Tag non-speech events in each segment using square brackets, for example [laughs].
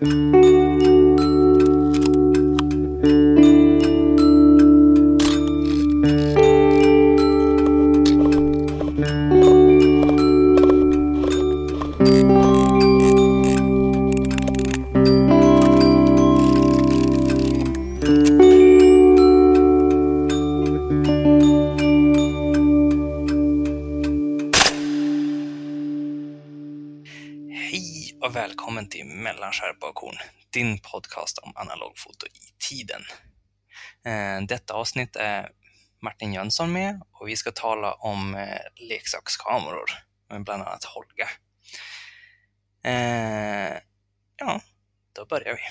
Hej podcast om analogfoto i tiden. Eh, Detta avsnitt är Martin Jönsson med och vi ska tala om eh, leksakskameror, med bland annat Holga. Eh, Ja, då börjar vi.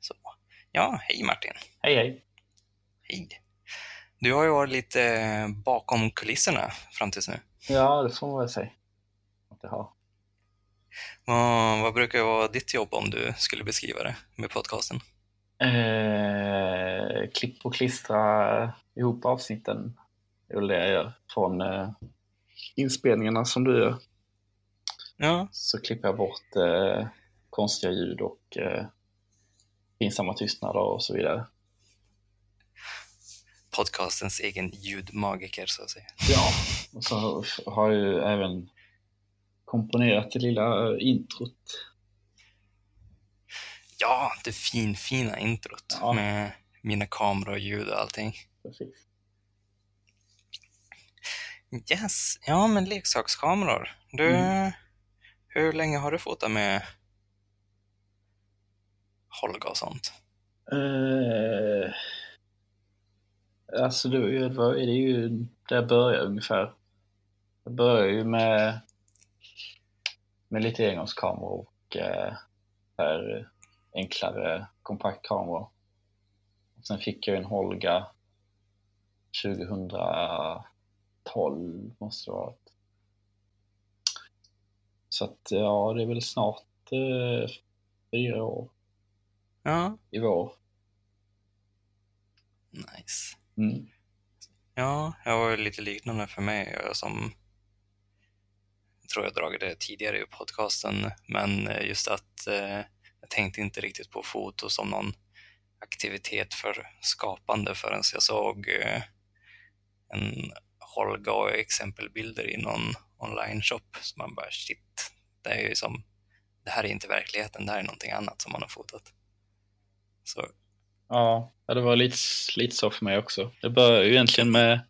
Så. Ja, hej Martin. Hej hej. Hej. Du har ju varit lite bakom kulisserna fram tills nu. Ja, det får man väl säga. Att det har. Vad, vad brukar vara ditt jobb om du skulle beskriva det med podcasten? Eh, klipp och klistra ihop avsnitten. Det är väl det jag gör. Från eh, inspelningarna som du gör. Ja, Så klipper jag bort eh, konstiga ljud och eh, pinsamma tystnader och så vidare. podcastens egen ljudmagiker så att säga. Ja, och så har jag ju även komponerat det lilla eh, introt. Ja, det finfina introt Ja. med mina kameror och ljud och allting. Precis. Yes, ja men leksakskameror. Du, Mm. hur länge har du fotat med Holga och sånt? Eh, alltså det var- det är ju där jag började ungefär. Jag började ju med, med lite engångskameror och eh, enklare kompaktkameror. Och sen fick jag en Holga 2012 måste det ha varit. Så att ja, det är väl snart eh, fyra år Ja, i vår. nice. Mm. Ja, jag var lite liknande för mig. Jag som tror jag dragit det tidigare i podcasten, men eh, just att eh, jag tänkte inte riktigt på foto som någon aktivitet för skapande förrän jag såg eh, en Holga och exempelbilder i någon online-shop. Så man bara shit, det är ju som, det här är inte verkligheten, det här är någonting annat som man har fotat. Så Ja, ja, det var lite, lite så för mig också. Det började ju egentligen med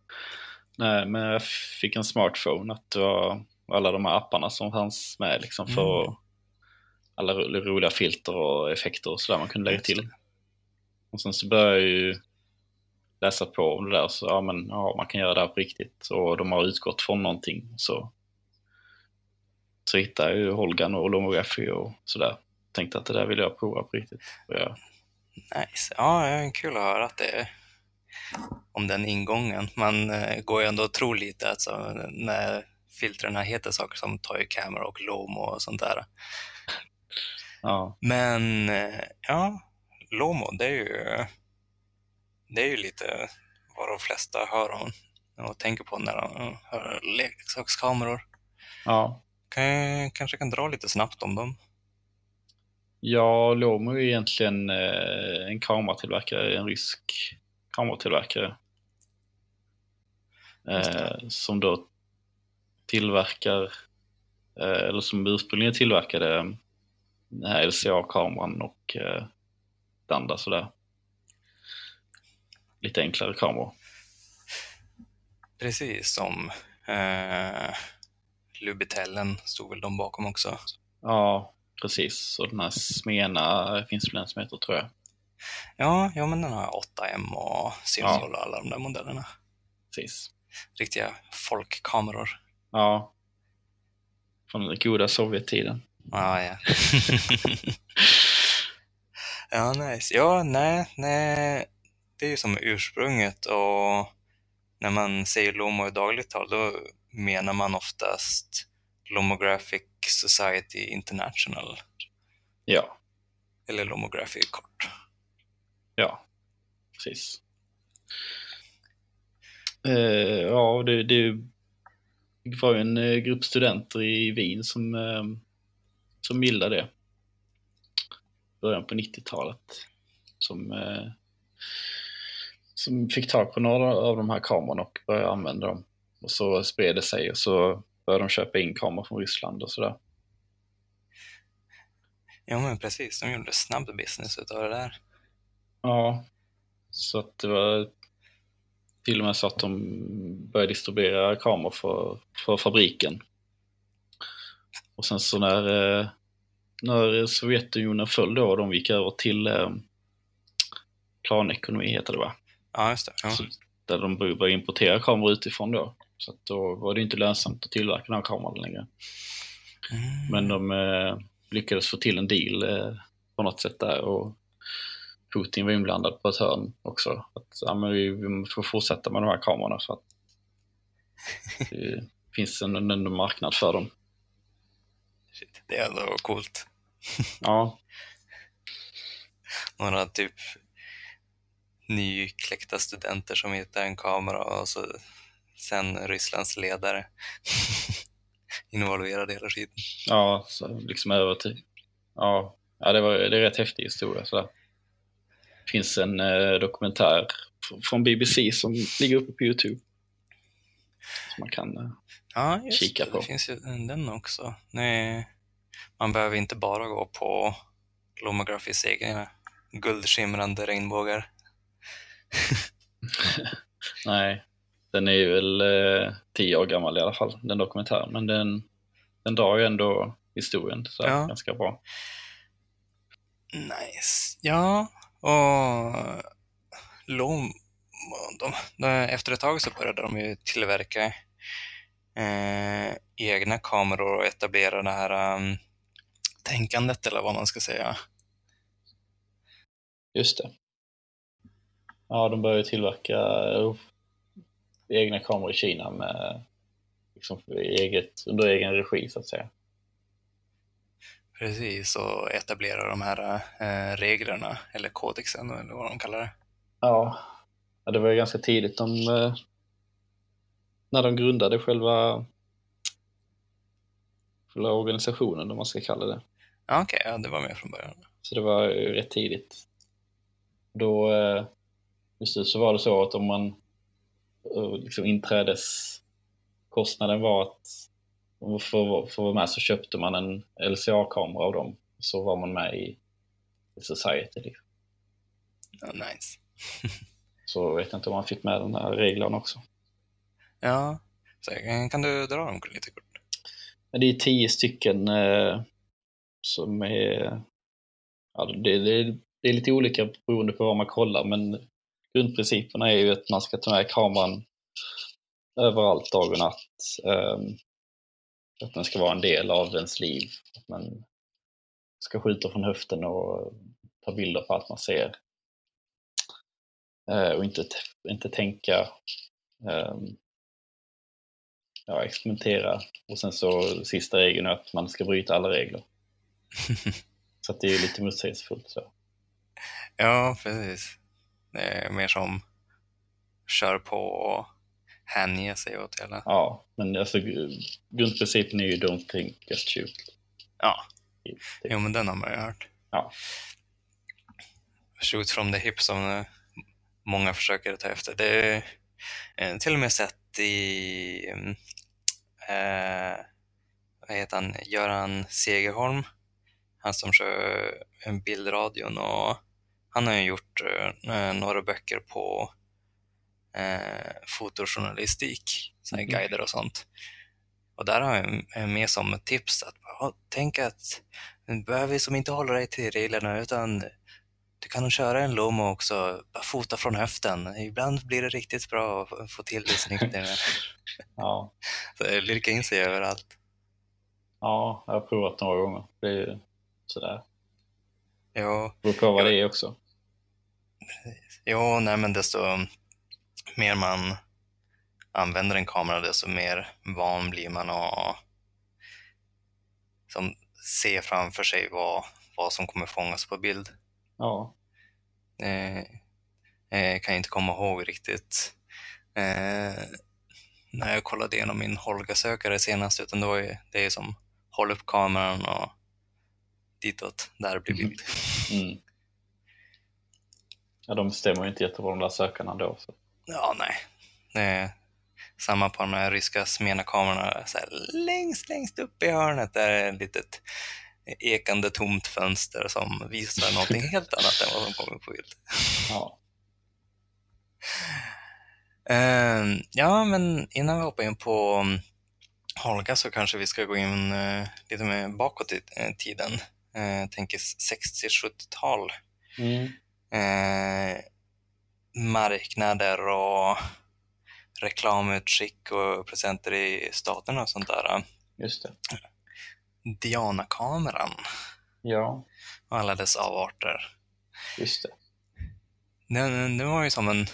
när, när jag fick en smartphone, att det var alla de här apparna som fanns med liksom för Mm. alla ro- roliga filter och effekter och sådär man kunde lägga till. Och sen så började jag ju läsa på om det där, så ja men ja, man kan göra det här på riktigt och de har utgått från någonting. Så, så hittade jag ju Holgan och Lomography och sådär. Tänkte att det där vill jag prova på riktigt. Och jag, Nice. Ja, det är kul att höra att det är om den ingången. Man eh, går ju ändå och tror lite att så, när filtren heter saker som Toy Camera och Lomo och sånt där. ja, Men eh, ja, Lomo, det är ju det är ju lite vad de flesta hör om och tänker på när de hör leksakskameror. ja. Kan, jag- kanske kan dra lite snabbt om dem. Ja, Lomo är egentligen eh, en kameratillverkare, en rysk kameratillverkare. Eh, som då tillverkar, eh, eller som ursprungligen tillverkade den här LCA-kameran och eh, det andra sådär. Lite enklare kameror. Precis som eh, Lubitellen stod väl de bakom också. Ja, precis. Och den här Smena finns väl en som heter tror jag. Ja, ja men den har 8M och Serial och alla de där modellerna. Precis. Riktiga folkkameror. Ja. Från den goda Sovjettiden. Ah, ja. [laughs] ja, nice. Ja, nej, nej. Det är ju som ursprunget och när man säger Lomo i dagligt tal då menar man oftast Lomographic Society International. Ja, Eller Lomography kort. ja. Precis. Eh, ja, det, det var ju en eh, grupp studenter i Wien som, eh, som bildade det. Början på 90-talet. Som, eh, som fick tag på några av de här kamerorna och började använda dem. Och så spred det sig och så började de köpa in kameror från Ryssland och sådär. Ja, men precis. De gjorde snabb business utav det där. Ja, så att det var till och med så att de började distribuera kameror för, för fabriken. Och sen så när, eh, när Sovjetunionen föll då och de gick över till eh, planekonomi heter det va? Ja, just det. Ja. Så, där de började importera kameror utifrån då. Så att då var det inte lönsamt att tillverka den här kameran längre. Mm. Men de eh, lyckades få till en deal eh, på något sätt där och Putin var inblandad på ett hörn också. Att, ja, men vi, vi får fortsätta med de här kamerorna för att [laughs] det finns en, en marknad för dem. Shit, det är ändå coolt. [laughs] Ja, Några typ nykläckta studenter som hittar en kamera och så sen Rysslands ledare [laughs] involverad hela tiden. ja så liksom över till... Ja, ja det, var, det är en rätt häftig historia. Så finns en eh, dokumentär fr- från BBC som ligger uppe på Youtube. Som man kan... Eh, Ja, just Kika på. Det finns ju den också. Nej, man behöver inte bara gå på Lomografis egna guldskimrande regnbågar. [laughs] nej, den är ju väl eh, tio år gammal i alla fall, den dokumentären. Men den, den drar ju ändå historien så Ja. ganska bra. Nice. Ja, och Lom... De, de, efter ett tag så började de ju tillverka eh, egna kameror och etablera det här um, tänkandet eller vad man ska säga. Just det. Ja, de började tillverka uh, egna kameror i Kina med liksom, eget, under egen regi så att säga. Precis, och etablera de här eh, reglerna, eller kodexen eller vad de kallar det. Ja, ja det var ju ganska tidigt de, eh, när de grundade själva, själva organisationen, om man ska kalla det. Ja, Okej, ja, det var med från början. Så det var ju rätt tidigt. Då, eh, just det, så var det så att om man eh, liksom inträdeskostnaden var att för, för att vara med så köpte man en LCA-kamera av dem. Så var man med i, i Society. Liksom. Ja, nice. [laughs] Så vet jag inte om man fick med den här reglerna också. Ja, så kan du dra dem lite kort? Det är tio stycken eh, som är... Ja, det, det, det är lite olika beroende på vad man kollar, men grundprinciperna är ju att man ska ta med kameran överallt dag och natt. ehm, att den ska vara en del av ens liv. Att man ska skjuta från höften och ta bilder på allt man ser. Eh, och inte, inte tänka ehm, ja, experimentera. Och sen så sista regeln är att man ska bryta alla regler. [laughs] Så att det är lite motsägelsefullt. Så. ja, precis. Det är mer som kör på och hänge sig åt hela. Ja, men alltså gr- grundprincipen är ju don't think, just shoot. Ja, jo men den har man ju hört. Ja. Shoot from the hip som eh, många försöker ta efter. Det är eh, till och med sett i, mm, eh, vad heter han, Göran Segerholm, han som kör en bildradion och han har ju gjort eh, några böcker på eh, fotojournalistik, såna Mhm. guider och sånt. Och där har jag med som tips att ja, tänk att du behöver som inte hålla dig till reglerna utan du kan köra en Lomo också, bara fota från höften. Ibland blir det riktigt bra att få till det snyggt. [laughs] Ja. Så jag lirkar in sig överallt. ja, jag har provat några gånger. Det är ju sådär. Jo, Det beror på vad det är också. jo nej men desto mer man använder en kamera desto mer van blir man att som se framför sig vad, vad som kommer fångas på bild. Ja, Eh, eh, kan inte komma ihåg riktigt eh, när jag kollade igenom min Holga-sökare senast, utan det var ju det är som håll upp kameran och ditåt, där blir bild. Mm. Ja, de stämmer ju inte jättebra de där sökarna då. Så. Ja, nej. Det är samma på de här ryska Smena-kamerorna. Längst, längst upp i hörnet där är ett litet ekande tomt fönster som visar någonting [laughs] helt annat än vad som kommer på bild. Ja. [laughs] Ehm, ja, men innan vi hoppar in på um, Holga så kanske vi ska gå in eh, lite mer bakåt i eh, tiden. Uh, tänker 60-70-tal. Mm. Marknader och reklamutskick och presenter i staterna och sånt där. Just det. Diana-kameran Ja, och alla dess avarter. just det. Den, den var ju som en...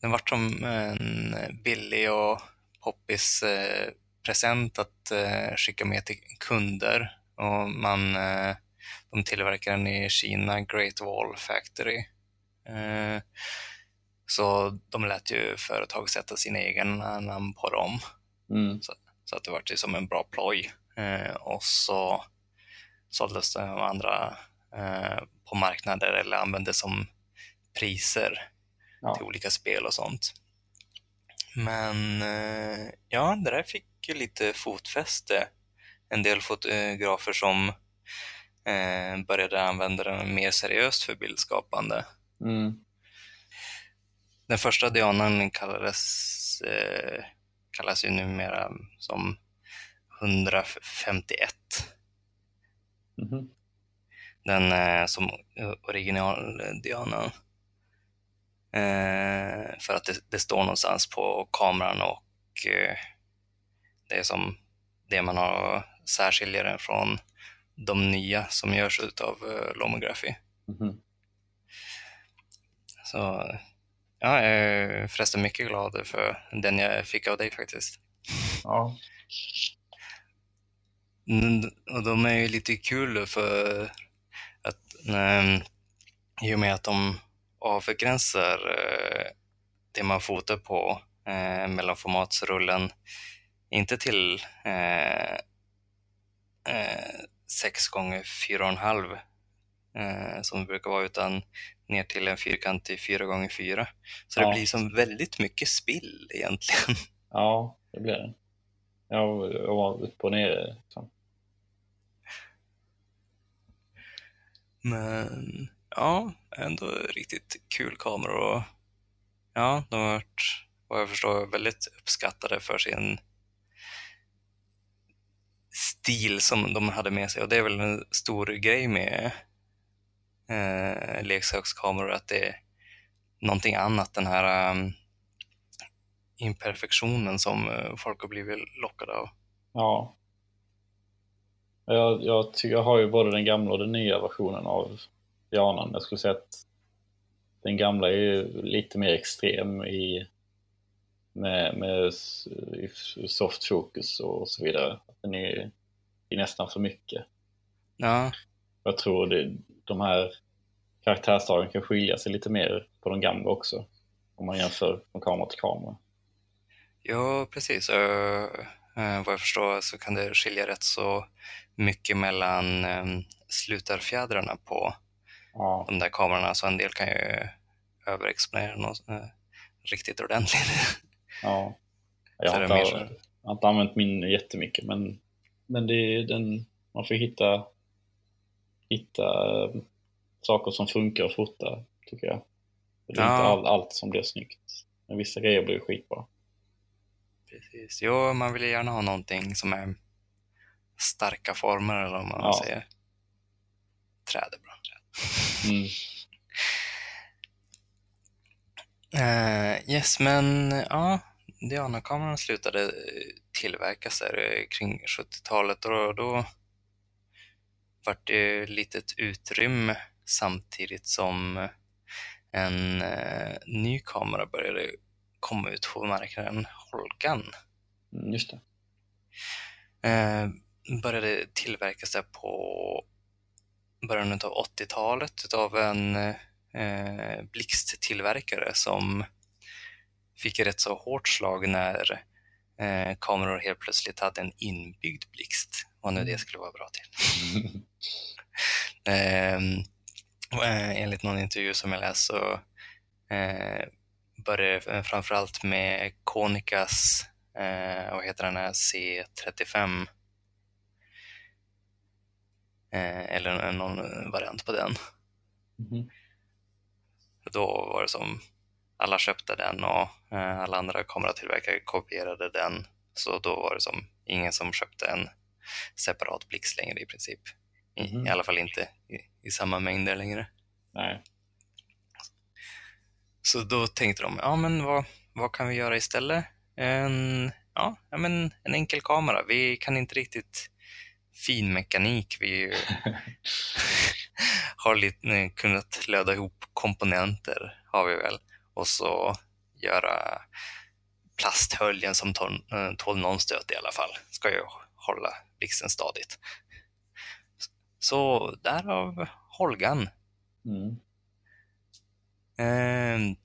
Den var som en billig och poppis eh, present att eh, skicka med till kunder. Och man, eh, de tillverkar den i Kina, Great Wall Factory. Eh, så de lät ju företag sätta sina egna namn på dem. Mm. Så att det var som en bra ploj. Eh, och så såldes av andra eh, på marknader eller användes som priser Ja. till olika spel och sånt. Men eh, ja, det där fick ju lite fotfäste. En del fotografer som eh, började använda den mer seriöst för bildskapande. Mm. Den första Dianan kallades, eh, kallas ju numera som 151. Mhm. Den eh, som original Diana. Eh, för att det, det står någonstans på kameran och eh, det är som det man har särskiljer den från de nya som görs utav eh, Lomography. Mhm. Så ja, jag är förresten mycket glad för den jag fick av dig faktiskt. Ja. Mm, Och de är ju lite kul för att eh, i och med att de avgränsar eh, det man fotar på eh, mellanformatsrullen inte till eh, eh, 6 gånger 4,5 eh, som det brukar vara utan ner till en fyrkantig 4 gånger 4 Så Ja. det blir som väldigt mycket spill egentligen. [laughs] ja, det blir det. Jag, jag var upp och nere. Liksom. Men ja, ändå riktigt kul kameror och ja, de har varit, vad jag förstår, väldigt uppskattade för sin stil som de hade med sig och det är väl en stor grej med eh, leksakskameror att det är någonting annat, den här um, imperfektionen som eh, folk har blivit lockade av. Ja. Jag, jag, tycker, jag har ju både den gamla och den nya versionen av Dianan. Jag skulle säga att den gamla är ju lite mer extrem i med, med soft focus och så vidare. Den är, är nästan för mycket. Ja, Jag tror det, de här karaktärsdragen kan skilja sig lite mer på de gamla också. Om man jämför från kamera till kamera. Ja, precis. Uh, vad jag förstår så kan det skilja rätt så mycket mellan um, slutarfjädrarna på Ja, de där kamerorna, så en del kan ju överexponera något uh, riktigt ordentligt. [laughs] ja. Jag har, inte, jag har inte använt min jättemycket men, men det är den, man får hitta, hitta eh, saker som funkar att fota tycker jag. Det är Ja. inte all, allt som blir snyggt. Men vissa grejer blir skitbra. precis. Jo, man vill gärna ha någonting som är starka former, eller vad man Ja. säger. Träd är bra. Mm. [laughs] Eh, yes, men ja, Diana-kameran slutade tillverkas där kring 70-talet och då, då vart det litet utrymme samtidigt som en eh, ny kamera började komma ut på marknaden, Holgan. Mm, just det. Eh, började tillverkas där på början av 80-talet av en eh, blixttillverkare som fick ett rätt så hårt slag när eh, kameror helt plötsligt hade en inbyggd blixt. Vad nu det skulle vara bra till. [laughs] Ehm, eh, enligt någon intervju som jag läst så eh, började det framförallt med Konicas, eh, vad heter den här, C35 eh, eller någon variant på den. Mhm. Då var det som alla köpte den och eh, alla andra kameratillverkare kopierade den. Så då var det som ingen som köpte en separat blixt längre i princip. I, Mhm. i alla fall inte i, i samma mängder längre. Nej. Så då tänkte de, ja men vad, vad kan vi göra istället? En, ja, ja, men en enkel kamera. Vi kan inte riktigt fin mekanik. Vi [laughs] har lite, eh, kunnat löda ihop komponenter, har vi väl. Och så göra plasthöljen som tål, eh, tål någon stöt i alla fall. Ska ju hålla blixten stadigt. Så därav Holgan. Mm. Eh,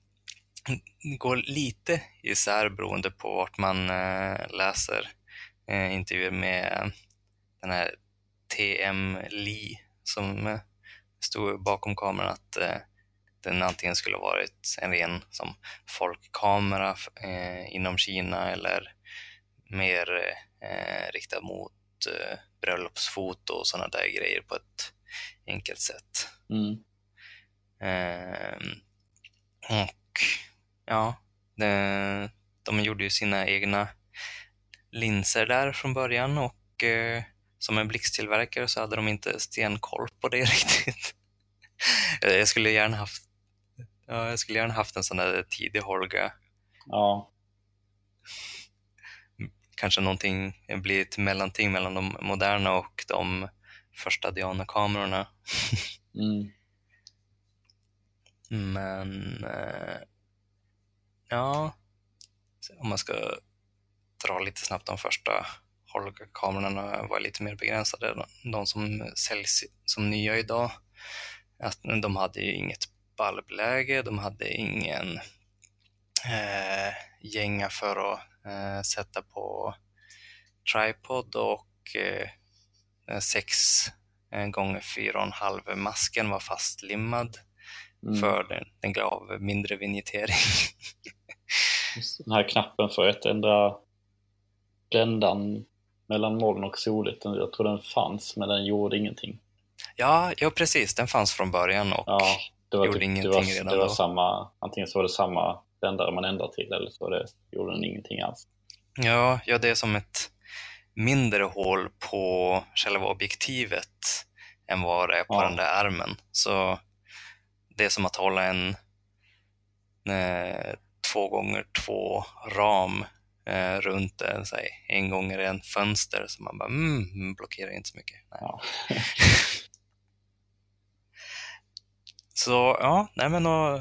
går lite isär beroende på vart man eh, läser eh, intervjuer med den här TM Lee som eh, stod bakom kameran att eh, den antingen skulle varit en ren som folkkamera eh, inom Kina eller mer eh, riktad mot eh, bröllopsfoto och sådana där grejer på ett enkelt sätt. Mm. Ehm, och ja, de, de gjorde ju sina egna linser där från början och eh, som en blixttillverkare så hade de inte stenkoll på det [laughs] riktigt. jag skulle gärna haft ja, jag skulle gärna haft en sån där tidig Holga. Ja. Kanske någonting, blir ett mellanting mellan de moderna och de första Diana-kamerorna. Mm. [laughs] Men eh, ja, om man ska dra lite snabbt de första Holga-kamerorna var lite mer begränsade. De- De som säljs som nya idag, att de hade ju inget balbläge, de hade ingen eh, gänga för att eh, sätta på tripod och eh, sex eh, gånger fyra och en halv masken var fastlimmad Mm. för den, den gav mindre vignettering. [laughs] Den här knappen för att ändra bländan mellan moln och soligt, jag tror den fanns men den gjorde ingenting. ja, ja, precis. Den fanns från början och Ja, det var, Gjorde typ, det ingenting var, redan det var då. samma, antingen så var det samma bländare man ändrade till eller så det, gjorde den ingenting alls. ja, ja, det är som ett mindre hål på själva objektivet än vad det är på Ja. den där ärmen. Så det är som att hålla en eh, två gånger två ram eh, runt en, här, en gånger en fönster. Så man bara, mm, blockerar inte så mycket. Ja. [laughs] Så ja, nej men och,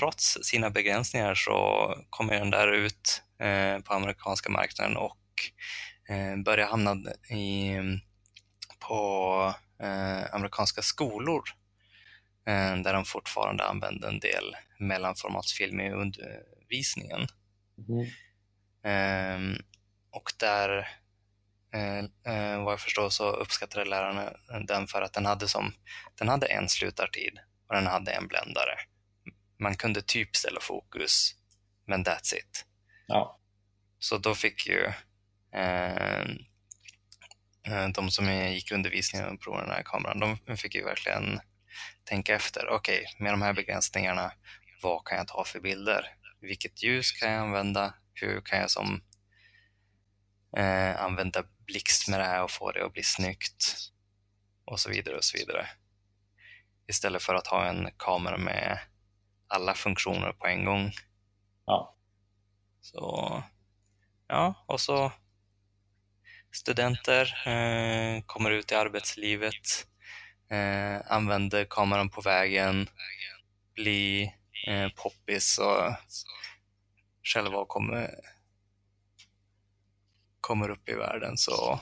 trots sina begränsningar så kommer den där ut eh, på amerikanska marknaden och eh, börjar hamna i, på eh, amerikanska skolor eh, där de fortfarande använder en del mellanformatsfilm i undervisningen. Ehm, och där, eh, eh, vad jag förstår, så uppskattade lärarna den för att den hade, som, den hade en slutartid och den hade en bländare. Man kunde typ ställa fokus, men that's it. Ja. Så då fick ju eh, eh, de som gick undervisningen och provade den här kameran, de fick ju verkligen tänka efter. Okej, med de här begränsningarna, vad kan jag ta för bilder? Vilket ljus kan jag använda? Hur kan jag som eh, använda blixt med det här och få det att bli snyggt? Och så vidare och så vidare. Istället för att ha en kamera med alla funktioner på en gång. Ja. Så ja, och så studenter eh, kommer ut i arbetslivet, eh, använder kameran på vägen, blir eh, poppis och själva kommer, kommer upp i världen så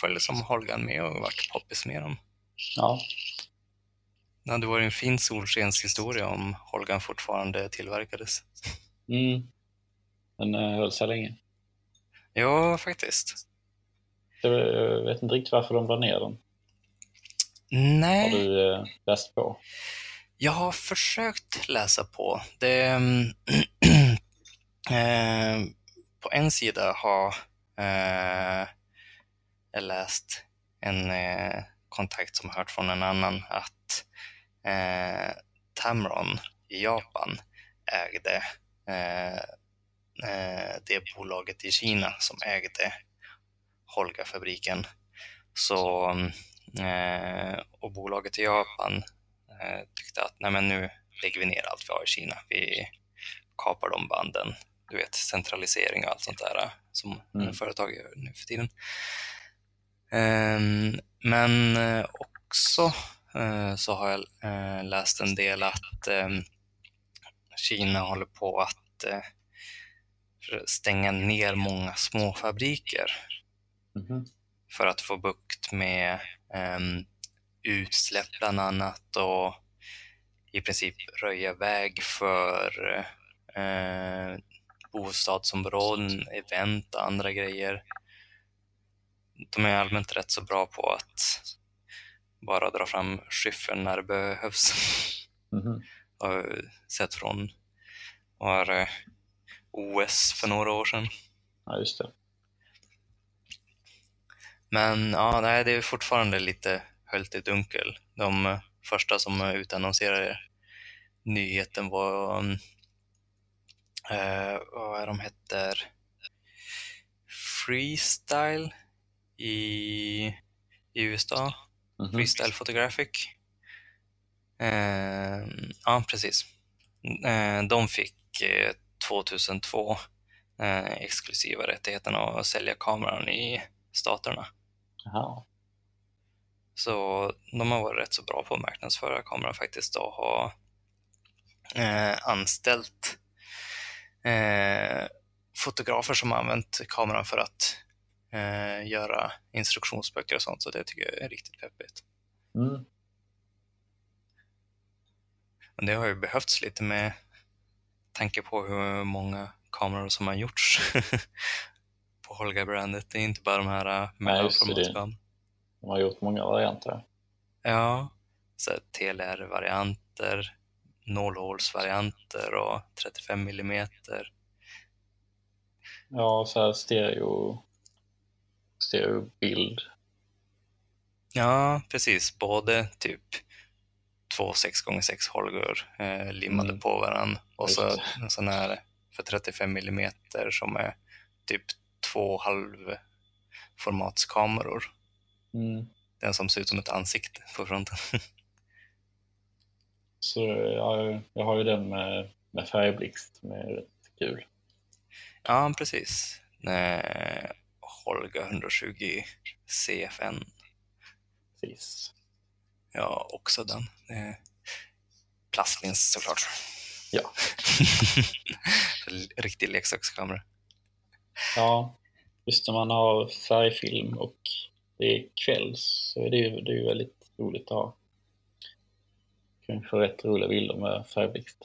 följer som Holgan med och vart poppis med dem. Ja. Det hade varit en fin solskenshistoria om Holgan fortfarande tillverkades. Mm. Den eh, höll sig länge. Ja, faktiskt. Jag vet inte riktigt varför de la ner den. Nej. Har du eh, läst på? Jag har försökt läsa på. Det, [clears throat] eh, på en sida har eh, jag läst en eh, kontakt som hört från en annan att eh, Tamron i Japan ägde eh, eh, det bolaget i Kina som ägde Holga-fabriken. Så, eh, och bolaget i Japan eh, tyckte att nej men nu lägger vi ner allt vi har i Kina. Vi kapar de banden. Du vet, centralisering och allt sånt där eh, som Mm. företag gör nu för tiden. Ehm, men eh, också eh, så har jag eh, läst en del att ehm, Kina håller på att eh, stänga ner många småfabriker Mhm. för att få bukt med ehm, utsläpp bland annat och i princip röja väg för eh, bostadsområden, event och andra grejer. De är allmänt rätt så bra på att bara dra fram skiffern när det behövs. Mhm. [laughs] Har jag sett från var OS för några år sedan. Ja, just det. Men ja, nej, det är fortfarande lite höljt i dunkel. De första som utannonserade nyheten var, mm, eh, vad är de heter, Freestyle i, i USA. Mhm. Freestyle Photographic. Eh, ja, precis. Eh, de fick eh, 2002 eh, exklusiva rättigheten att sälja kameran i staterna. Jaha. Så de har varit rätt så bra på att marknadsföra kameran faktiskt och har eh, anställt eh, fotografer som har använt kameran för att eh, göra instruktionsböcker och sånt. Så det tycker jag är riktigt peppigt. Mm. Men det har ju behövts lite med tanke på hur många kameror som har gjorts [laughs] på Holga-brandet. Det är inte bara de här det- mellanformatskamerorna. De har gjort många varianter. Ja, så TLR-varianter, nålhålsvarianter och 35 mm. Ja, så här stereo, stereobild. Ja, precis. Både typ två 6x6 Holger eh, limmade Mm. på varandra och så Just en sån här för 35 mm som är typ två halvformatskameror. Mm. Den som ser ut som ett ansikte på fronten. [laughs] Så ja, jag har ju den med, med färgblixt som är rätt kul. ja, precis. Eh, Holga 120 CFN. Precis. Ja, också den. Plastlins såklart. Ja. [laughs] Riktig leksakskamera. Ja, just när man har färgfilm och det är kväll så är det ju, det är ju väldigt roligt att ha. Kan få rätt roliga bilder med färgblixt.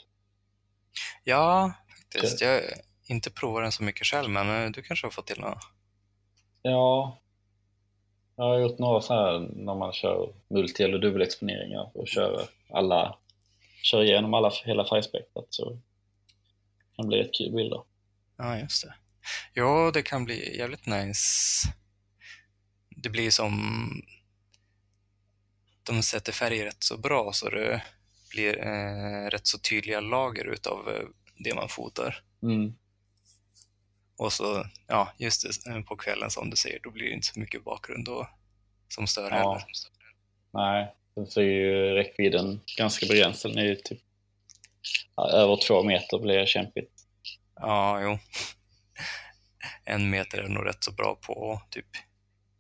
Ja, faktiskt. Jag har inte provat den så mycket själv, men du kanske har fått till något? Ja, jag har gjort några så här när man kör multi eller dubbelexponeringar och kör alla, kör igenom alla, hela färgspektrat så kan bli rätt kul bilder. Ja, just det. Ja, det kan bli jävligt nice. Det blir som... De sätter färger rätt så bra så det blir eh, rätt så tydliga lager utav eh, det man fotar. Mm. Och så, ja, just det, eh, på kvällen som du säger, då blir det inte så mycket bakgrund då som stör Ja. heller. Nej, sen så är ju räckvidden ganska begränsad. Den är ju typ över två meter blir kämpigt. Ja, jo. [laughs] En meter är nog rätt så bra på typ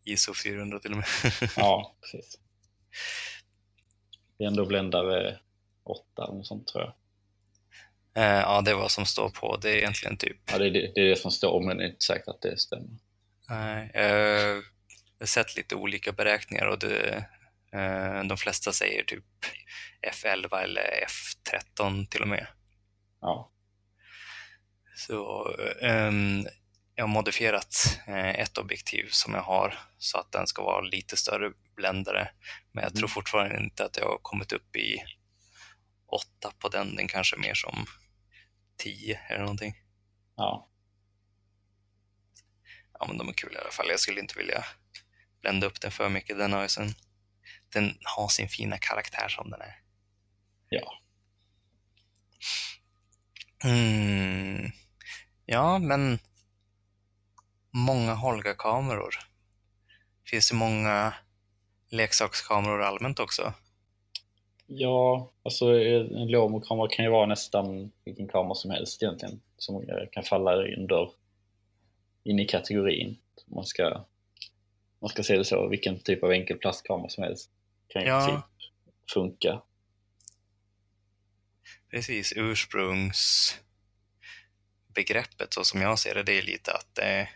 ISO 400 till och med. [laughs] Ja, precis. Det är ändå bländare 8 eller något sånt tror jag. Eh, ja, det är vad som står på. Det är egentligen typ Ja, det är det, det, är det som står, men det är inte säkert att det stämmer. Nej, eh, jag har sett lite olika beräkningar och det, eh, de flesta säger typ F11 eller F13 till och med. Ja, Så ehm, jag har modifierat ett objektiv som jag har så att den ska vara lite större bländare. Men jag tror Mm. fortfarande inte att jag har kommit upp i åtta på den. Den kanske mer som 10 eller någonting. Ja. Ja, men de är kul i alla fall. Jag skulle inte vilja blända upp den för mycket. Den har sin, den har sin fina karaktär som den är. Ja. Mm. Ja, men många Holga-kameror. Finns det många leksakskameror allmänt också? Ja, alltså en Lomo-kamera kan ju vara nästan vilken kamera som helst egentligen. Som kan falla under in i kategorin. Man ska, man ska se det så, vilken typ av enkel plastkamera som helst kan ju Ja. princip funka. Precis, ursprungsbegreppet så som jag ser det, det är lite att är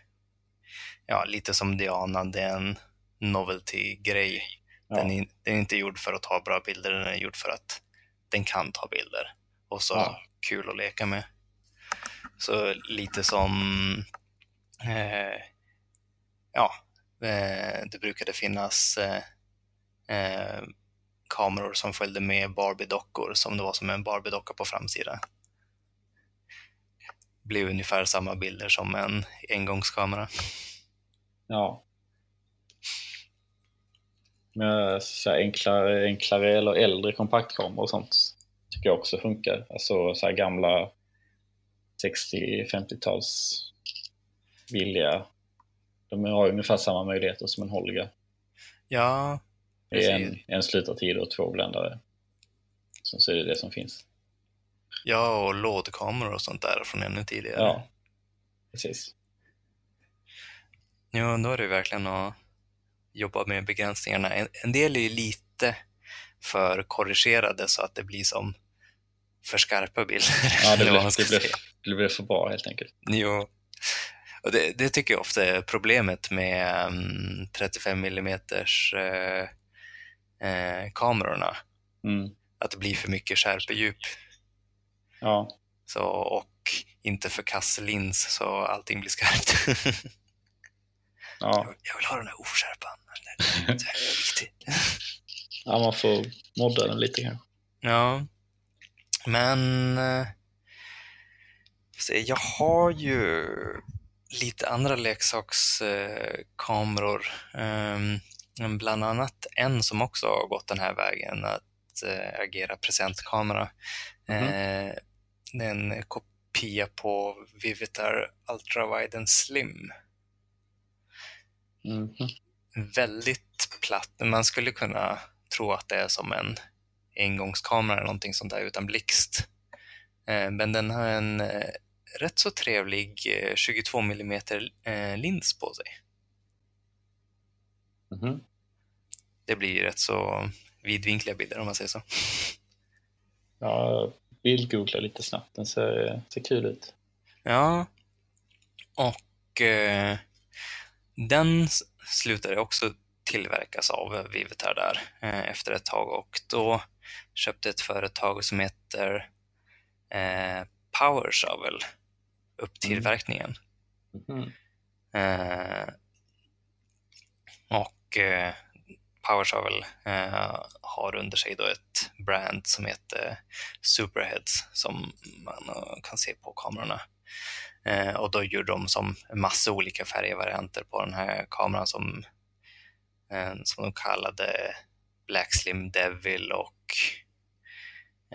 ja, lite som Diana, det är en novelty-grej. Ja. Den, är, den är inte gjord för att ta bra bilder, den är gjord för att den kan ta bilder. Och så Ja. kul att leka med. Så lite som eh, ja, eh, det brukade finnas eh, eh, kameror som följde med Barbie-dockor som det var som en Barbie-docka på framsidan. Blev ungefär samma bilder som en engångskamera. Ja. Men så enklare, enklare eller äldre kompaktkameror och sånt tycker jag också funkar. Alltså så gamla 60-50-tals billiga. De har ungefär samma möjligheter som en Holga. Ja, Det är en, Precis. en slutartid och två bländare. Sen så är det det som finns. ja och lådkameror och sånt där från ännu tidigare. Ja, precis. Ja, då är det verkligen att jobba med begränsningarna. En, en del är ju lite för korrigerade så att det blir som för skarpa bilder. [laughs] Ja, det blir, det, blir, det blir för bra helt enkelt. Jo. Och det, det tycker jag ofta är problemet med mm, 35 mm eh, eh, kamerorna. Mm. Att det blir för mycket skärpedjup. Ja, Så, och inte för kass lins så allting blir skarpt. [laughs] ja. jag vill ha den här oskärpan. Det är viktigt. ja, man får modda den lite kanske. Ja, men eh, se, jag har ju lite andra leksakskameror. Um, bland annat en som också har gått den här vägen att eh, agera presentkamera. Eh, det är en kopia på Vivitar Ultrawide Slim. Mhm. Väldigt platt. Man skulle kunna tro att det är som en engångskamera eller någonting sånt där utan blixt. Eh, Men den har en eh, rätt så trevlig eh, 22 mm eh, lins på sig. Mhm. Det blir rätt så vidvinkliga bilder om man säger så. Ja, bildgoogla lite snabbt. Den ser, ser kul ut. Ja, och eh, den slutade också tillverkas av Vivitar där eh, efter ett tag och då köpte ett företag som heter eh, Power Shovel upp tillverkningen. Mhm. Eh, och eh, Power Shovel eh, har under sig då ett brand som heter Superheads som man kan se på kamerorna. Eh, och då gör de som massa olika färgvarianter på den här kameran som, eh, som de kallade Black Slim Devil och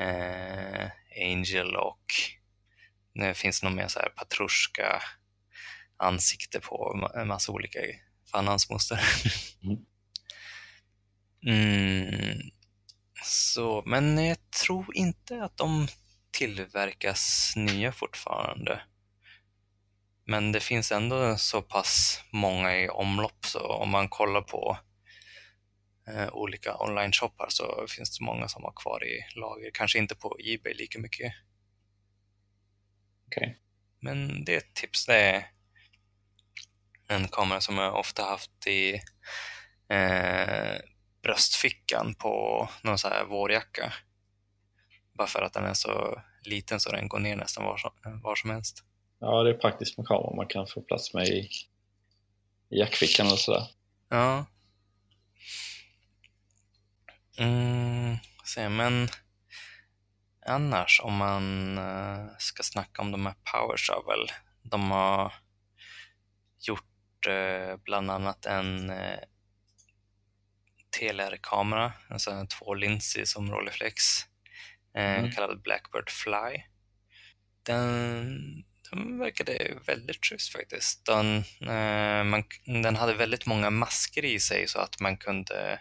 eh, Angel och det finns nog mer så här Patrushka ansikte på en massa olika fan hans moster. Mm. [laughs] Mm. Så, men jag tror inte att de tillverkas nya fortfarande. Men det finns ändå så pass många i omlopp så om man kollar på eh, olika online-shoppar så finns det många som har kvar i lager. Kanske inte på Ebay lika mycket. Okej. Men det är ett tips. Det är en kamera som jag ofta haft i eh, bröstfickan på någon så här vårjacka. Bara för att den är så liten så den går ner nästan var som, var som helst. Ja, det är praktiskt med kameror man kan få plats med i, i jackfickan eller sådär. Ja. Mm, se, men annars om man eh, ska snacka om de här Power Shovel. De har gjort eh, bland annat en eh, TLR-kamera, alltså en tvålinsig som Rolleiflex, Mm. kallad Blackbird Fly. Den, den verkade väldigt schysst faktiskt. Den, eh, man, den hade väldigt många masker i sig så att man kunde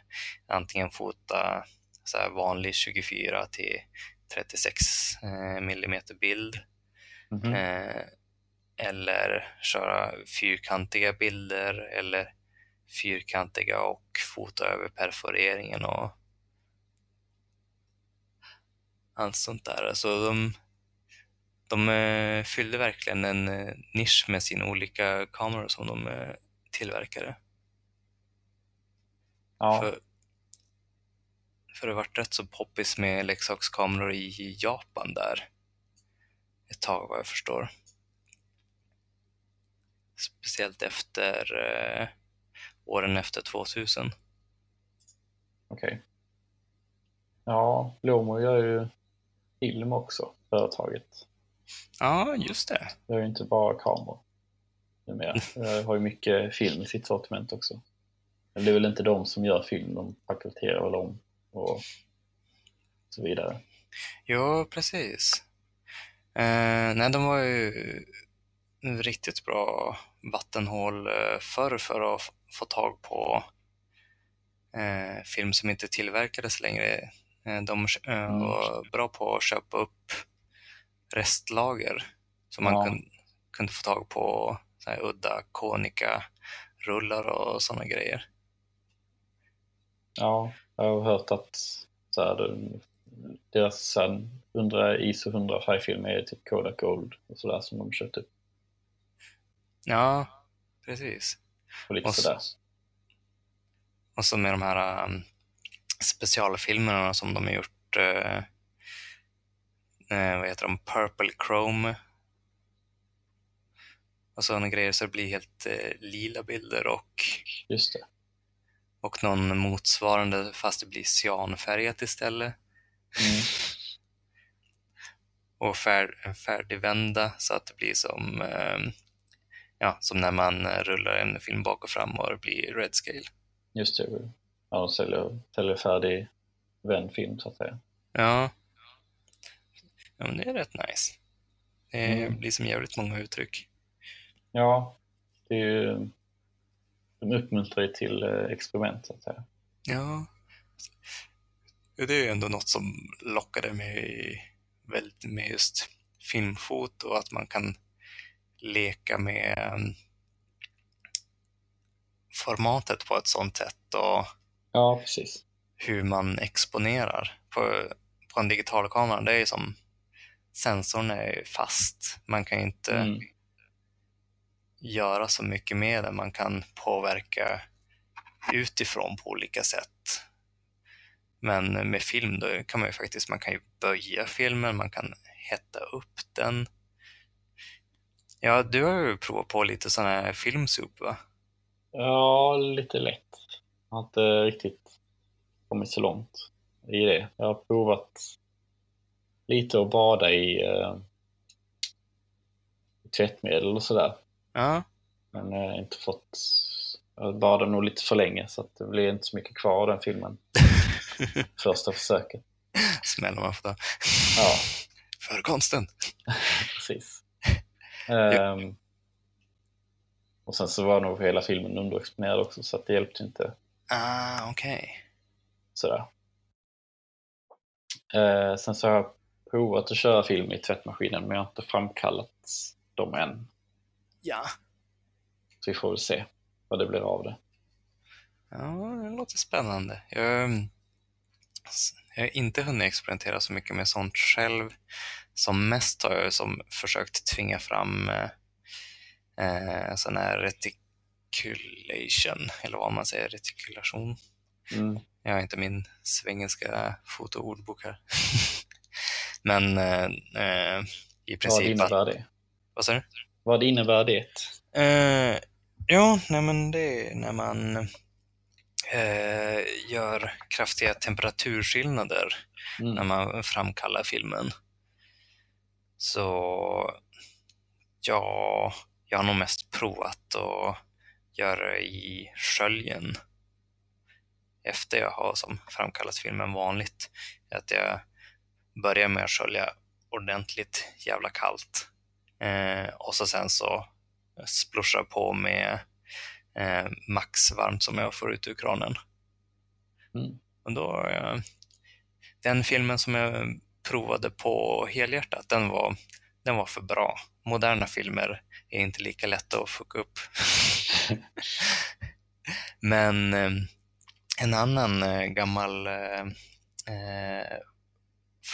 antingen fota så här vanlig 24 till 36 eh, millimeter bild Mhm. eh, eller köra fyrkantiga bilder eller fyrkantiga och fota över perforeringen och allt sånt där. Så de, de eh, fyllde verkligen en eh, nisch med sina olika kameror som de eh, tillverkade. Ja, För, för det varit rätt så poppis med leksakskameror i Japan där ett tag vad jag förstår. Speciellt efter eh, åren efter 2000. okej. Ja, Lomo gör ju film också, företaget. Ja, just det. Det är ju inte bara kameror numera. [laughs] Det har ju mycket film i sitt sortiment också. Men det är väl inte de som gör film, de paketerar väl om och så vidare. Jo, precis. Eh, nej, de var ju riktigt bra vattenhål eh, förr för att få tag på eh, film som inte tillverkades längre. Eh, de eh, Mm. var bra på att köpa upp restlager så man Ja. kun, kunde få tag på så här, udda konika-rullar och sådana grejer. Ja, jag har hört att så här, de- deras så här, 100 ISO 100 färgfilmer är typ Kodak Gold och sådär som de köpt upp. Ja, precis. Och lite Och så- sådär. Och så med de här um, specialfilmerna som de har gjort. Uh, eh, vad heter de? Purple Chrome. Och sådana grejer så det blir helt eh, lila bilder och, Just det. och någon motsvarande fast det blir cyanfärgat istället. Mm. [laughs] Och fär, färdigvända så att det blir som, eh, ja, som när man rullar en film bak och fram och det blir red scale. Just det. Ja, de säljer, säljer färdig vänd film så att säga. Ja. Ja men det är rätt nice. Det Mm. blir som jävligt många uttryck. Ja, det är ju... De uppmuntrar ju till eh, experiment så att säga. Ja. Det är ju ändå något som lockade mig väldigt med just filmfoto och att man kan leka med um, formatet på ett sånt sätt och Ja, hur man exponerar. På, på en digital kamera, det är som sensorn är ju fast. Man kan inte Mm. göra så mycket med det. Man kan påverka utifrån på olika sätt. Men med film då kan man ju faktiskt man kan ju böja filmen, man kan hetta upp den. Ja, du har ju provat på lite sån här filmsup va? Ja, lite lätt. Jag har inte riktigt kommit så långt i det. Jag har provat lite att bada i eh, tvättmedel och sådär. Ja, Men jag har inte fått... Jag badade nog lite för länge så det blir inte så mycket kvar av den filmen. [laughs] Första försöket. smäller man får ta. Ja, [laughs] För konsten. [laughs] precis. Ehm, och sen så var nog hela filmen underexponerad också så att det hjälpte inte Ah, okej. sådär. Eh, sen så har jag provat att köra film i tvättmaskinen men jag har inte framkallat dem än. Ja. Så vi får väl se vad det blir av det. Ja, det låter spännande. Jag, jag har inte hunnit experimentera så mycket med sånt själv. Som mest har jag som försökt tvinga fram eh, eh, sån här reticulation, eller vad man säger, retikulation. Mm. Jag har inte min svengelska fotoordbok här. [laughs] Men eh, eh, i Vad princip att... innebär det? Vad sa du? Vad innebär det? Eh, ja, nej men det är när man eh, gör kraftiga temperaturskillnader när Mm. man framkallar filmen. Så ja, jag har nog mest provat att göra i sköljen efter jag har som framkallat filmen vanligt. Att jag börjar med att skölja ordentligt jävla kallt. Eh, och så sen så splorsar på med eh, maxvarmt som jag får ut ur kranen. Mm. Och då, eh, den filmen som jag provade på helhjärtat, den var, den var för bra. Moderna filmer är inte lika lätta att fucka upp. [laughs] Men eh, en annan eh, gammal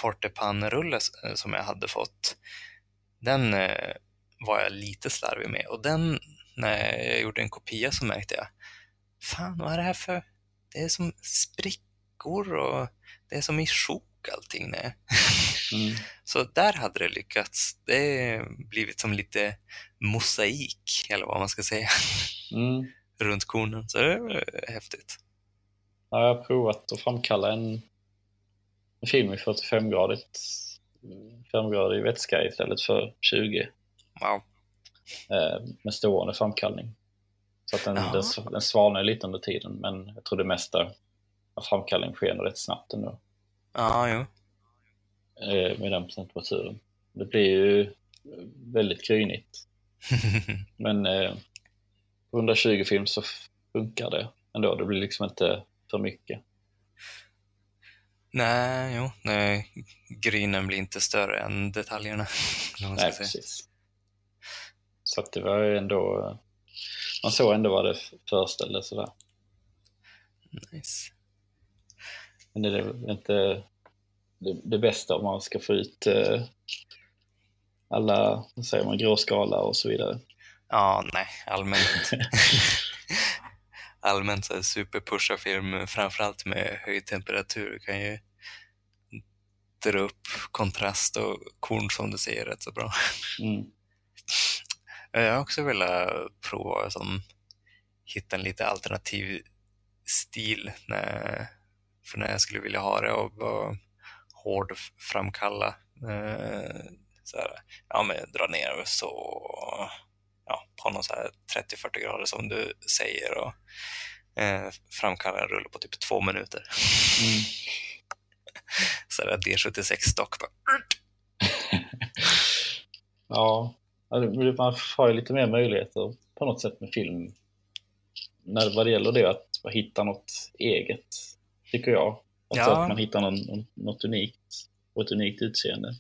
eh, eh, som jag hade fått, den eh, var jag lite slarvig med. Och den, när jag gjorde en kopia så märkte jag, fan vad är det här för, det är som sprickor och det är som i sjok allting. Nej. Mm. [laughs] Så där hade det lyckats. Det är blivit som lite mosaik, eller vad man ska säga, Mm. [laughs] runt kornen. Så det var häftigt. Ja, jag har provat att framkalla en, en film i 45-gradigt 5-gradig vätska istället för 20 Wow. eh, med stående framkallning. Så att den, Jaha. den, den svalnar lite under tiden, men jag tror det mesta av framkallning sker rätt snabbt ändå Ja, jo. eh, med den temperaturen. Det blir ju väldigt grynigt, [laughs] men eh, på 120 film så funkar det ändå. Det blir liksom inte för mycket. Nej, jo. Nej, grynen blir inte större än detaljerna. Nej, precis. Så att det var ju ändå... Man såg ändå vad det föreställde sådär. Nice. Men det är inte det, det bästa om man ska få ut eh, alla, vad säger man, gråskala och så vidare. Ja, nej, allmänt. [laughs] allmänt så här superpusha-film, framförallt med hög temperatur, kan ju dra upp kontrast och korn som du säger rätt så bra. Mm. Jag har också velat prova som hitta en lite alternativ stil när, för när jag skulle vilja ha det och vara hård framkalla. Eh, så här, ja, men dra ner så ja, på någon så här 30-40 grader som du säger och eh, framkalla en rulle på typ två minuter. Mm. [laughs] Så här D76 stock bara. [laughs] Ja, ja, det- man har ju lite mer möjligheter på något sätt med film. När, vad det gäller det att hitta något eget, tycker jag. Alltså Ja. att man hittar någon, något unikt och ett unikt utseende.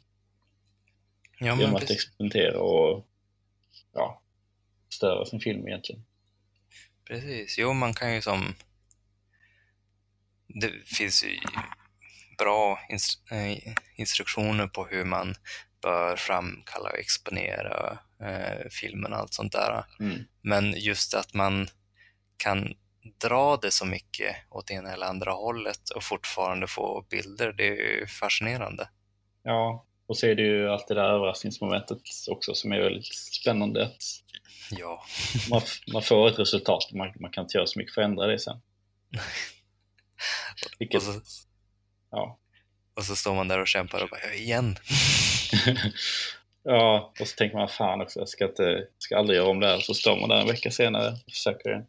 Ja, genom att precis. experimentera och ja, störa sin film egentligen. Precis, jo man kan ju som... Det finns ju bra eh, instruktioner på hur man bör framkalla och exponera eh, filmen och allt sånt där. Mm. Men just att man kan dra det så mycket åt ena eller andra hållet och fortfarande få bilder, det är ju fascinerande. Ja, och så är det ju allt det där överraskningsmomentet också som är väldigt spännande. Att Ja, [laughs] man, man får ett resultat man, man kan inte göra så mycket för att ändra det sen. [laughs] Vilket, och så, ja. och så står man där och kämpar och bara, "Ja, igen. [laughs] ja, och så tänker man fan också, jag ska, inte, ska aldrig göra om det här. Så står man där en vecka senare och försöker igen.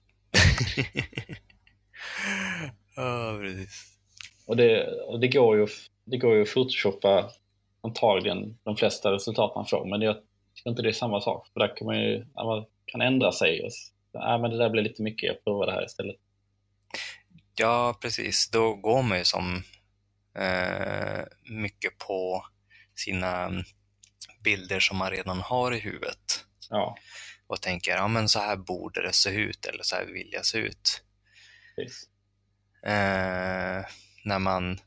Ja, precis. Och det, och det går ju det går ju att photoshoppa antagligen de flesta resultat man får, men jag tycker inte det är samma sak. För där kan man ju man kan ändra sig. Och, ja, men det där blir lite mycket, jag provar det här istället. Ja, precis. Då går man ju som eh, mycket på sina bilder som man redan har i huvudet Ja, och tänker, ja men så här borde det se ut eller så här vill jag se ut. precis. Eh, när man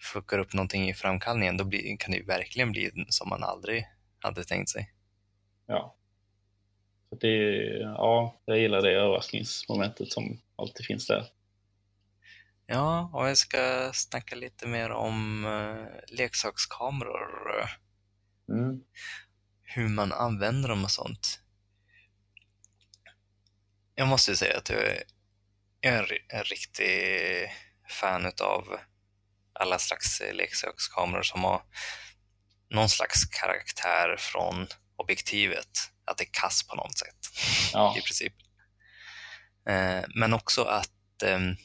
fuckar upp någonting i framkallningen, då blir, kan det ju verkligen bli som man aldrig hade tänkt sig. Ja. Så det, är- ja, jag gillar det överraskningsmomentet som alltid finns där. Ja, och jag ska snacka lite mer om eh, leksakskameror. Mm. hur man använder dem och sånt. jag måste ju säga att jag är, en, en riktig fan utav alla slags eh, leksakskameror som har någon slags karaktär från objektivet. Att det är kass på något sätt, Ja, i princip. Eh, men också att, ehm,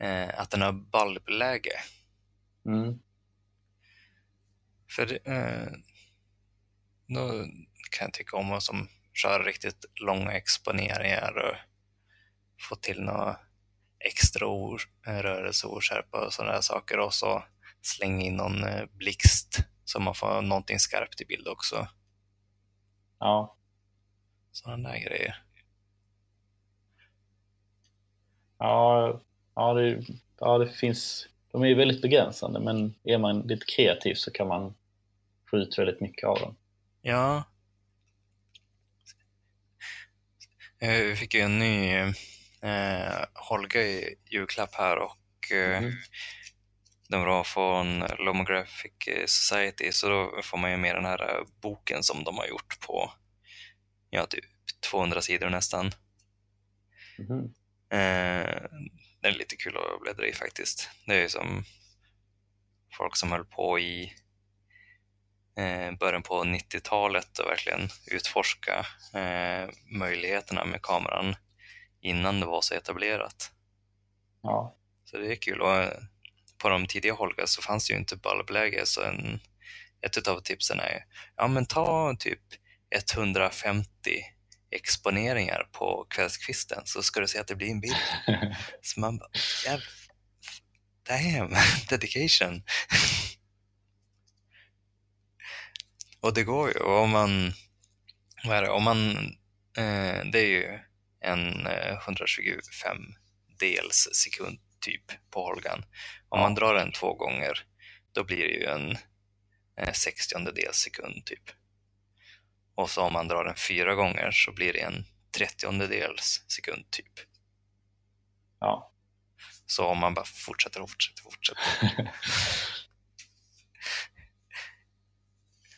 eh, att den har bulbläge. mm. För eh, då kan jag tycka om att som kör riktigt långa exponeringar och få till några extra or, rörelse och sådana där saker och så slänga in någon blixt så man får någonting skarpt i bild också. Ja, Sådana där grejer. ja, ja, det, ja, det finns. De är ju väldigt begränsande, men är man lite kreativ så kan man få ut väldigt mycket av dem. Ja. Eh, Vi fick ju en ny eh, Holga i julklapp här och eh, Mhm. Den var från Lomographic Society så då får man ju med den här eh, boken som de har gjort på ja, typ 200 sidor nästan. Mhm. Eh, det är lite kul att bläddra i faktiskt. Det är ju som folk som höll på i eh, början på 90-talet och verkligen utforska eh, möjligheterna med kameran innan det var så etablerat. Ja, Så det är kul. Och eh, på de tidiga Holga så fanns det ju inte bulbläge så en, ett av tipsen är ja men ta typ 150 exponeringar på kvällskvisten så ska du se att det blir en bild. [laughs] Så man bara, damn, [laughs] dedication. och det går ju. Och om man, vad är det, om man, eh, det är ju en eh, 125 dels sekund typ på Holgan. Om man drar den två gånger, då blir det ju en eh, 60 dels sekund typ. Och så om man drar den fyra gånger så blir det en 30 dels sekund typ. ja. Så om man bara fortsätter och fortsätter och fortsätter. [laughs]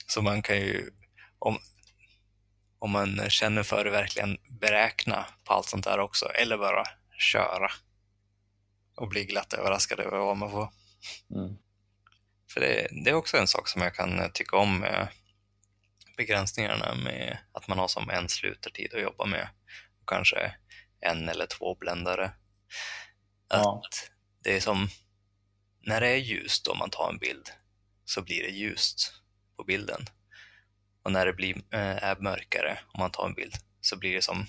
Så man kan ju, om, om man känner för det, verkligen beräkna på allt sånt där också. Eller bara köra. Och bli glatt överraskad över vad man får. Mm. För det, det är också en sak som jag kan tycka om med begränsningarna med att man har som en slutartid att jobba med. Och kanske en eller två bländare. Att Ja. det är som, när det är ljust om man tar en bild så blir det ljust på bilden. Och när det blir, eh, är mörkare om man tar en bild så blir det som,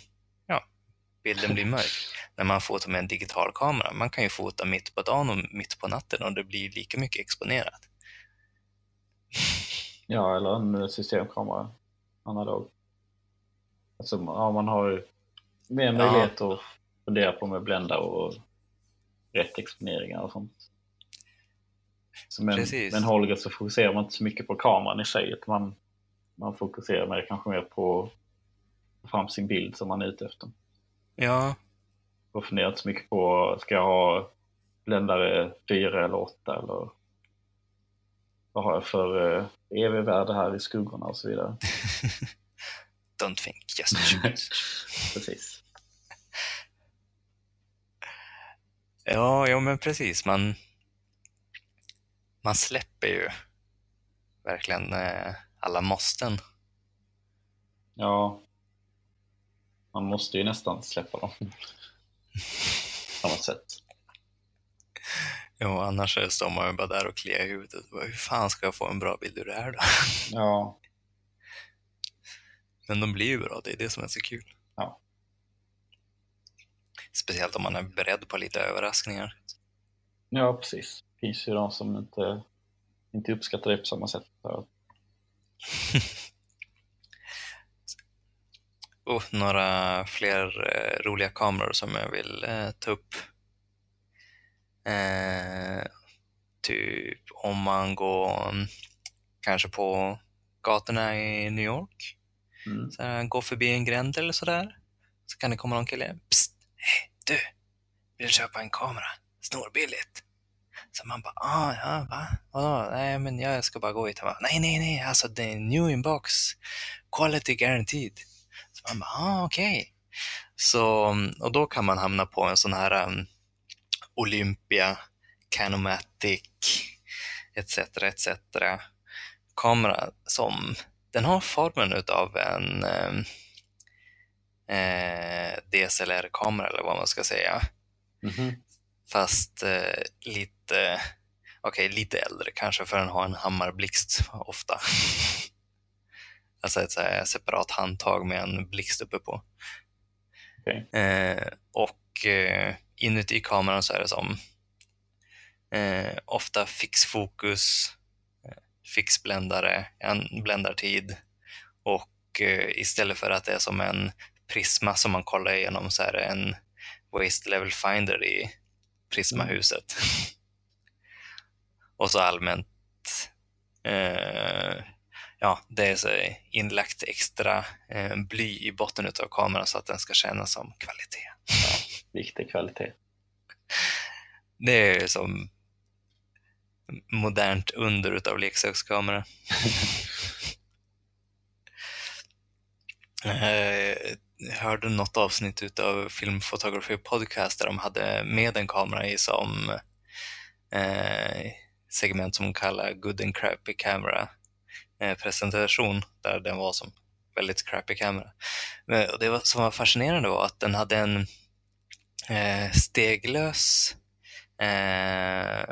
bilden blir mörk. när man fotar med en digital kamera, man kan ju fota mitt på dagen och mitt på natten och det blir lika mycket exponerat. Ja, eller en systemkamera. Analog. Alltså, ja, man har ju mer möjlighet att fundera på med blända och rätt exponeringar och sånt. Så men, Precis. men Holger så fokuserar man inte så mycket på kameran i sig. utan Man, man fokuserar mer, kanske mer på att få fram sin bild som man är ute efter. Ja, Och funderar inte så mycket på, ska jag ha bländare 4 eller 8 eller vad har jag för eh, EV-värde här i skuggorna och så vidare. [laughs] don't think, just shoot. [laughs] Precis. Ja, ja men precis. Man, man släpper ju verkligen eh, alla måsten. Ja. Man måste ju nästan släppa dem. På något sätt. Jo, annars står man ju bara där och kliar i huvudet. Hur fan ska jag få en bra bild ur det här då? Ja. Men de blir ju bra, det är det som är så kul. Ja. Speciellt om man är beredd på lite överraskningar. Ja, precis. Det finns ju de som inte, inte uppskattar det på samma sätt. [laughs] Och några fler eh, roliga kameror som jag vill eh, ta upp. Eh, typ om man går mm, kanske på gatorna i New York. mm. Så här, går förbi en gränd eller sådär. Så kan det komma någon kille. Psst! Hej, du! Vill du köpa en kamera? Snorbilligt! Så man bara, ah, ja, va? Vadå? Nej, men jag ska bara gå hit. Bara, nej, nej, nej, alltså det är new inbox. Quality guaranteed. Man bara, ah, okej. Så, och då kan man hamna på en sån här um, Olympia, Canomatic, etc. etc. kamera som den har formen utav en um, eh, DSLR-kamera eller vad man ska säga. Mhm. Fast eh, lite, okej, lite äldre kanske för den har en hammarblixt ofta. [laughs] alltså ett så här separat handtag med en blixt uppe på. Okej. Eh, och eh, inuti kameran så är det som eh, ofta fixfokus, eh, fixbländare, en bländartid och eh, istället för att det är som en prisma som man kollar igenom så är det en waste level finder i prismahuset. [laughs] och så allmänt eh, ja, det är så inlagt extra eh, bly i botten av kameran så att den ska kännas som kvalitet. Viktig kvalitet. [laughs] Det är som modernt under utav leksakskamera. [laughs] Eh, Jag hörde något avsnitt utav Filmfotografi Podcast där de hade med en kamera i som eh, segment som de kallar Good and Crappy Camera eh, presentation där den var som väldigt crappy kamera. Men, och det var, som var fascinerande var att den hade en eh, steglös eh,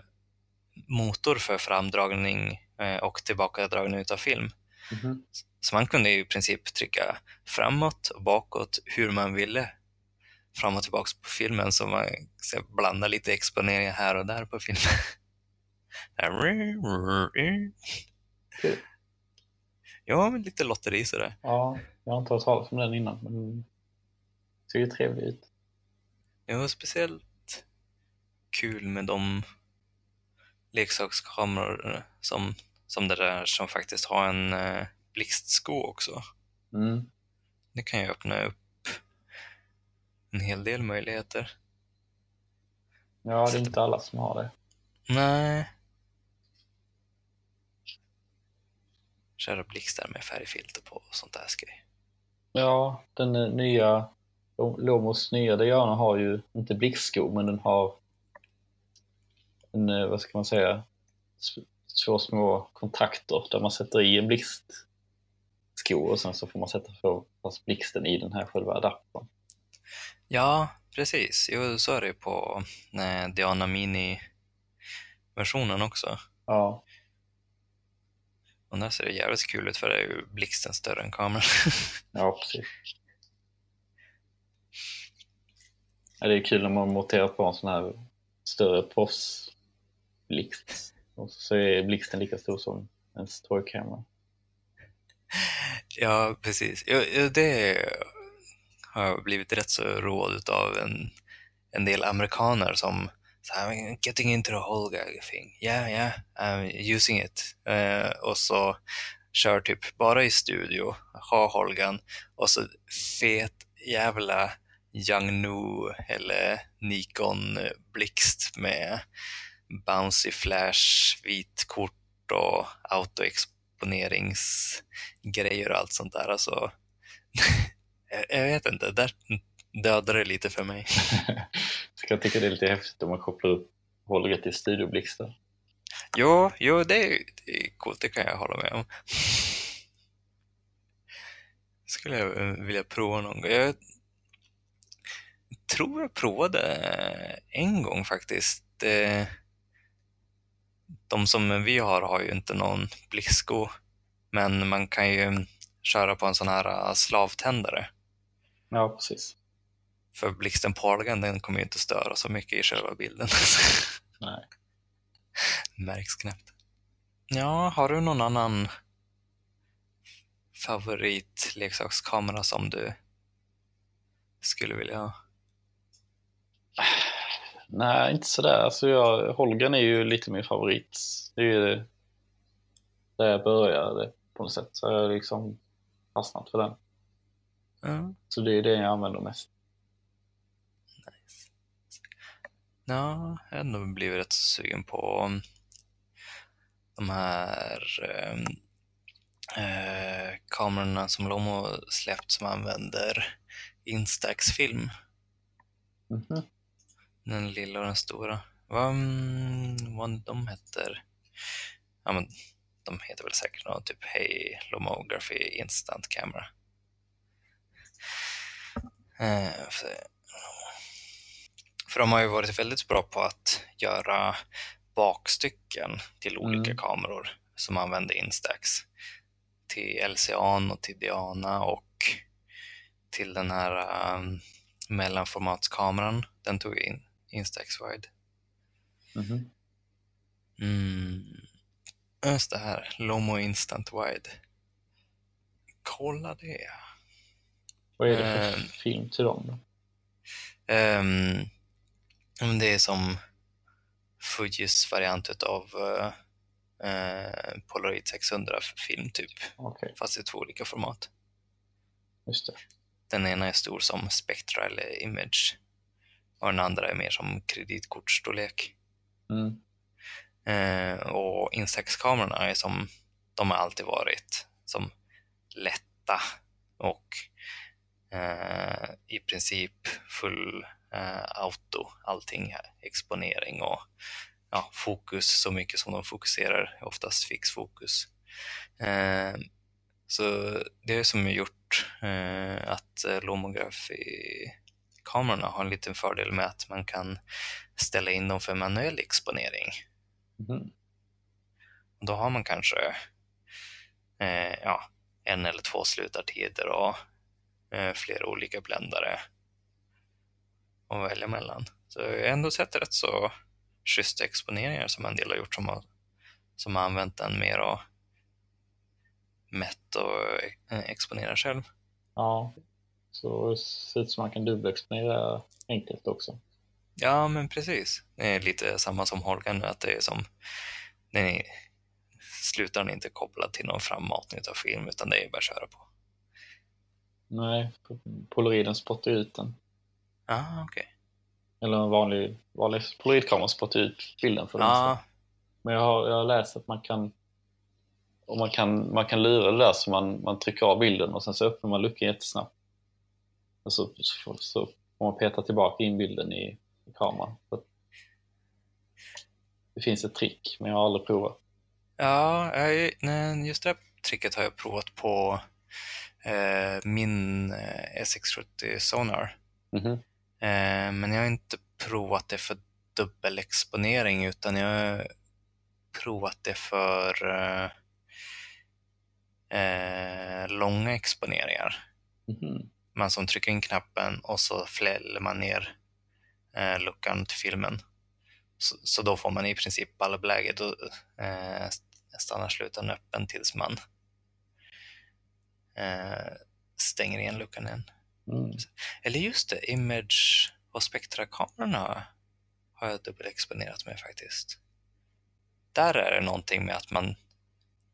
motor för framdragning eh, och tillbakadragning utav film. Mhm. Så man kunde i princip trycka framåt och bakåt hur man ville. Fram och tillbaka på filmen så man så blanda lite exponeringar här och där på filmen. [laughs] Ja, men lite lotteri sådär. Ja, jag har inte hört talas om den innan, men det ser ju trevlig ut. Ja, speciellt kul med de leksakskameror som, som det där som faktiskt har en eh, blixtsko också. Mm. Det kan ju öppna upp en hel del möjligheter. Ja, det är inte alla som har det. Nej. Köra blixtar med färgfilter på och sånt där skoj. Ja, den nya Lomos nya Diana har ju inte blixtsko, men den har en, eh, vad ska man säga, två små kontakter där man sätter i en blixtsko och sen så får man sätta fast blixten i den här själva adaptern. Ja, precis. Jo, så är det ju på eh, Diana Mini-versionen också. Ja, där ser det jävligt kul ut för det är ju blixten större än kameran. [laughs] ja precis. Ja, det är kul när man monterar på en sån här större proffsblixt och så är blixten lika stor som en toykamera. ja, precis. Jo, det har jag blivit rätt så råd av en, en del amerikaner som så I'm getting into the whole gag thing. Yeah, yeah, I'm using it. Eh, och så kör typ bara i studio, ha Holgan och så fet jävla Yangnu eller Nikon blixt med bouncy flash, vitkort och autoexponeringsgrejer och allt sånt där. Alltså, jag- [laughs] jag vet inte, där dödade det lite för mig. [laughs] Så jag tycker det är lite häftigt om man kopplar upp Holger till studioblixtar. Jo, jo det, är, det är coolt, det kan jag hålla med om. [laughs] Skulle jag eh, vilja prova någon gång. Jag tror jag provade en gång faktiskt. Eh, De som vi har har ju inte någon blicksko, men man kan ju köra på en sån här eh, slavtändare. Ja, precis. För blixten på Argan, den kommer ju inte störa så mycket i själva bilden. [laughs] Nej. Märks knappt. Ja, har du någon annan favoritleksakskamera som du skulle vilja ha? Nej, inte sådär. Alltså jag, Holgren är ju lite min favorit. Det är ju där jag började på något sätt. Så jag har liksom fastnat för den. Ja, Så det är det jag använder mest. Ja jag har ändå blivit rätt sugen på de här eh, eh, kamerorna som Lomo släppt som använder Instax-film. Mhm. Den lilla och den stora. Vad, mm, vad de heter? Ja, men de heter väl säkert något typ Hey Lomography Instant Camera. Eh, för, de har ju varit väldigt bra på att göra bakstycken till olika Mm. kameror som använder Instax. Till LCA och till Diana och till den här um, mellanformatskameran. Den tog in Instax Wide. Mhm. Mm. Just det här, Lomo Instant Wide. Kolla det. Vad är det för Ehm. film till dem då? Men det är som Fujis variant av uh, Polaroid 600 film typ, Okej, fast i två olika format. just det. Den ena är stor som Spectra eller Image och den andra är mer som kreditkortsstorlek. Mm. Eh, och Instax-kamerorna är som, de har alltid varit som lätta och eh, i princip full eh, auto, allting här, exponering och ja, fokus så mycket som de fokuserar, oftast fixfokus. Eh, så det är som gjort eh, att eh, Lomography-kamerorna har en liten fördel med att man kan ställa in dem för manuell exponering. Och Då har man kanske eh, ja, en eller två slutartider och eh, flera olika bländare att välja mellan. Så jag har ändå sett rätt så schyssta exponeringar som en del har gjort som har, som har använt den mer och mätt och eh, exponerar själv. Ja, så det ser ut som man kan dubbelexponera enkelt också. Ja, men precis. Det är lite samma som Holgan nu, att det är som den är, inte kopplad till någon frammatning av film, utan det är bara att köra på. Nej, polaroiden spottar ut den. Ah, okej. Eller en vanlig, vanlig polaroidkamera spottar ut bilden för. Ja, Men jag har, jag har läst att man kan och man kan, man kan lura det där så man, man trycker av bilden och sen så öppnar man luckan jättesnabbt. Och så, så, så får man peta tillbaka in bilden i, i kameran. Så det finns ett trick, men jag har aldrig provat. ja jag, just det här tricket har jag provat på eh, min eh, S670 Sonar. Mhm. Eh, men jag har inte provat det för dubbelexponering, utan jag har provat det för eh, eh, långa exponeringar. Mhm. man som trycker in knappen och så fläller man ner eh, luckan till filmen. Så, så då får man i princip ballbeläge. Då eh, stannar slutaren öppen tills man eh, stänger igen luckan igen. Mm. Eller just det, Image och Spectra-kamerorna har jag dubbelexponerat med faktiskt. Där är det någonting med att man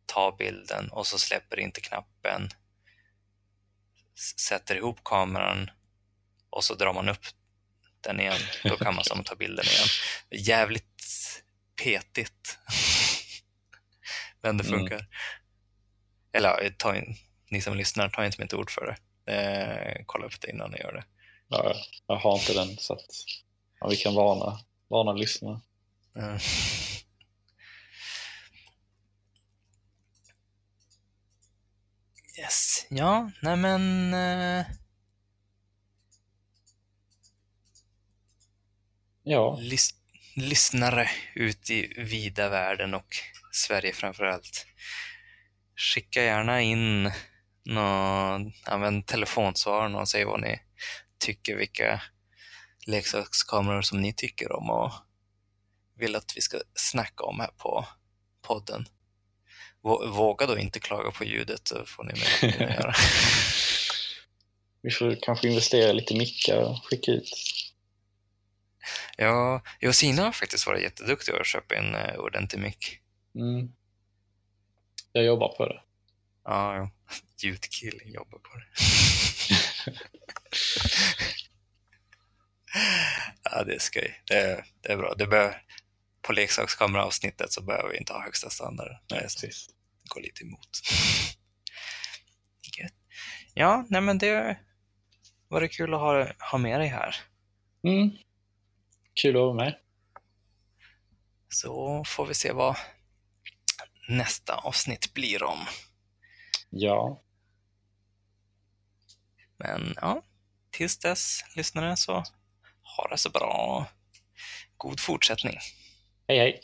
tar bilden och så släpper inte knappen, sätter ihop kameran och så drar man upp den igen. Då kan man som ta bilden igen. Jävligt petigt. [laughs] Men det Mm. funkar. Eller ja, ta in, ni som lyssnar, ta inte mitt ord för det. Eh, kolla upp det innan ni gör det. Ja, jag har inte den så att ja, vi kan varna, varna lyssnarna. Mm. Yes, ja, nej men... Eh, Ja, lys- lyssnare ut i vida världen och Sverige framför allt. Skicka gärna in någon, använd telefonsvararen och säg vad ni tycker, vilka leksakskameror som ni tycker om och vill att vi ska snacka om här på podden. Vå- Våga då inte klaga på ljudet, så får ni med att göra. [laughs] vi får kanske investera lite mickar och skicka ut. Ja, Josina har faktiskt varit jätteduktig att köpa en ordentlig mick. Mm. Jag jobbar på det. Ja, ja. [laughs] ljudkille jobbar på det. [laughs] ja, det är skoj. Det är, det är bra. Det bör, på leksakskameraavsnittet så behöver vi inte ha högsta standard. Det är så, Precis. går lite emot. [laughs] Gött. Ja, nej men det var det kul att ha, ha med dig här. Mm. Kul att vara med. Så får vi se vad nästa avsnitt blir om. Ja. Men ja, tills dess lyssnare så ha det så bra. God fortsättning. Hej hej.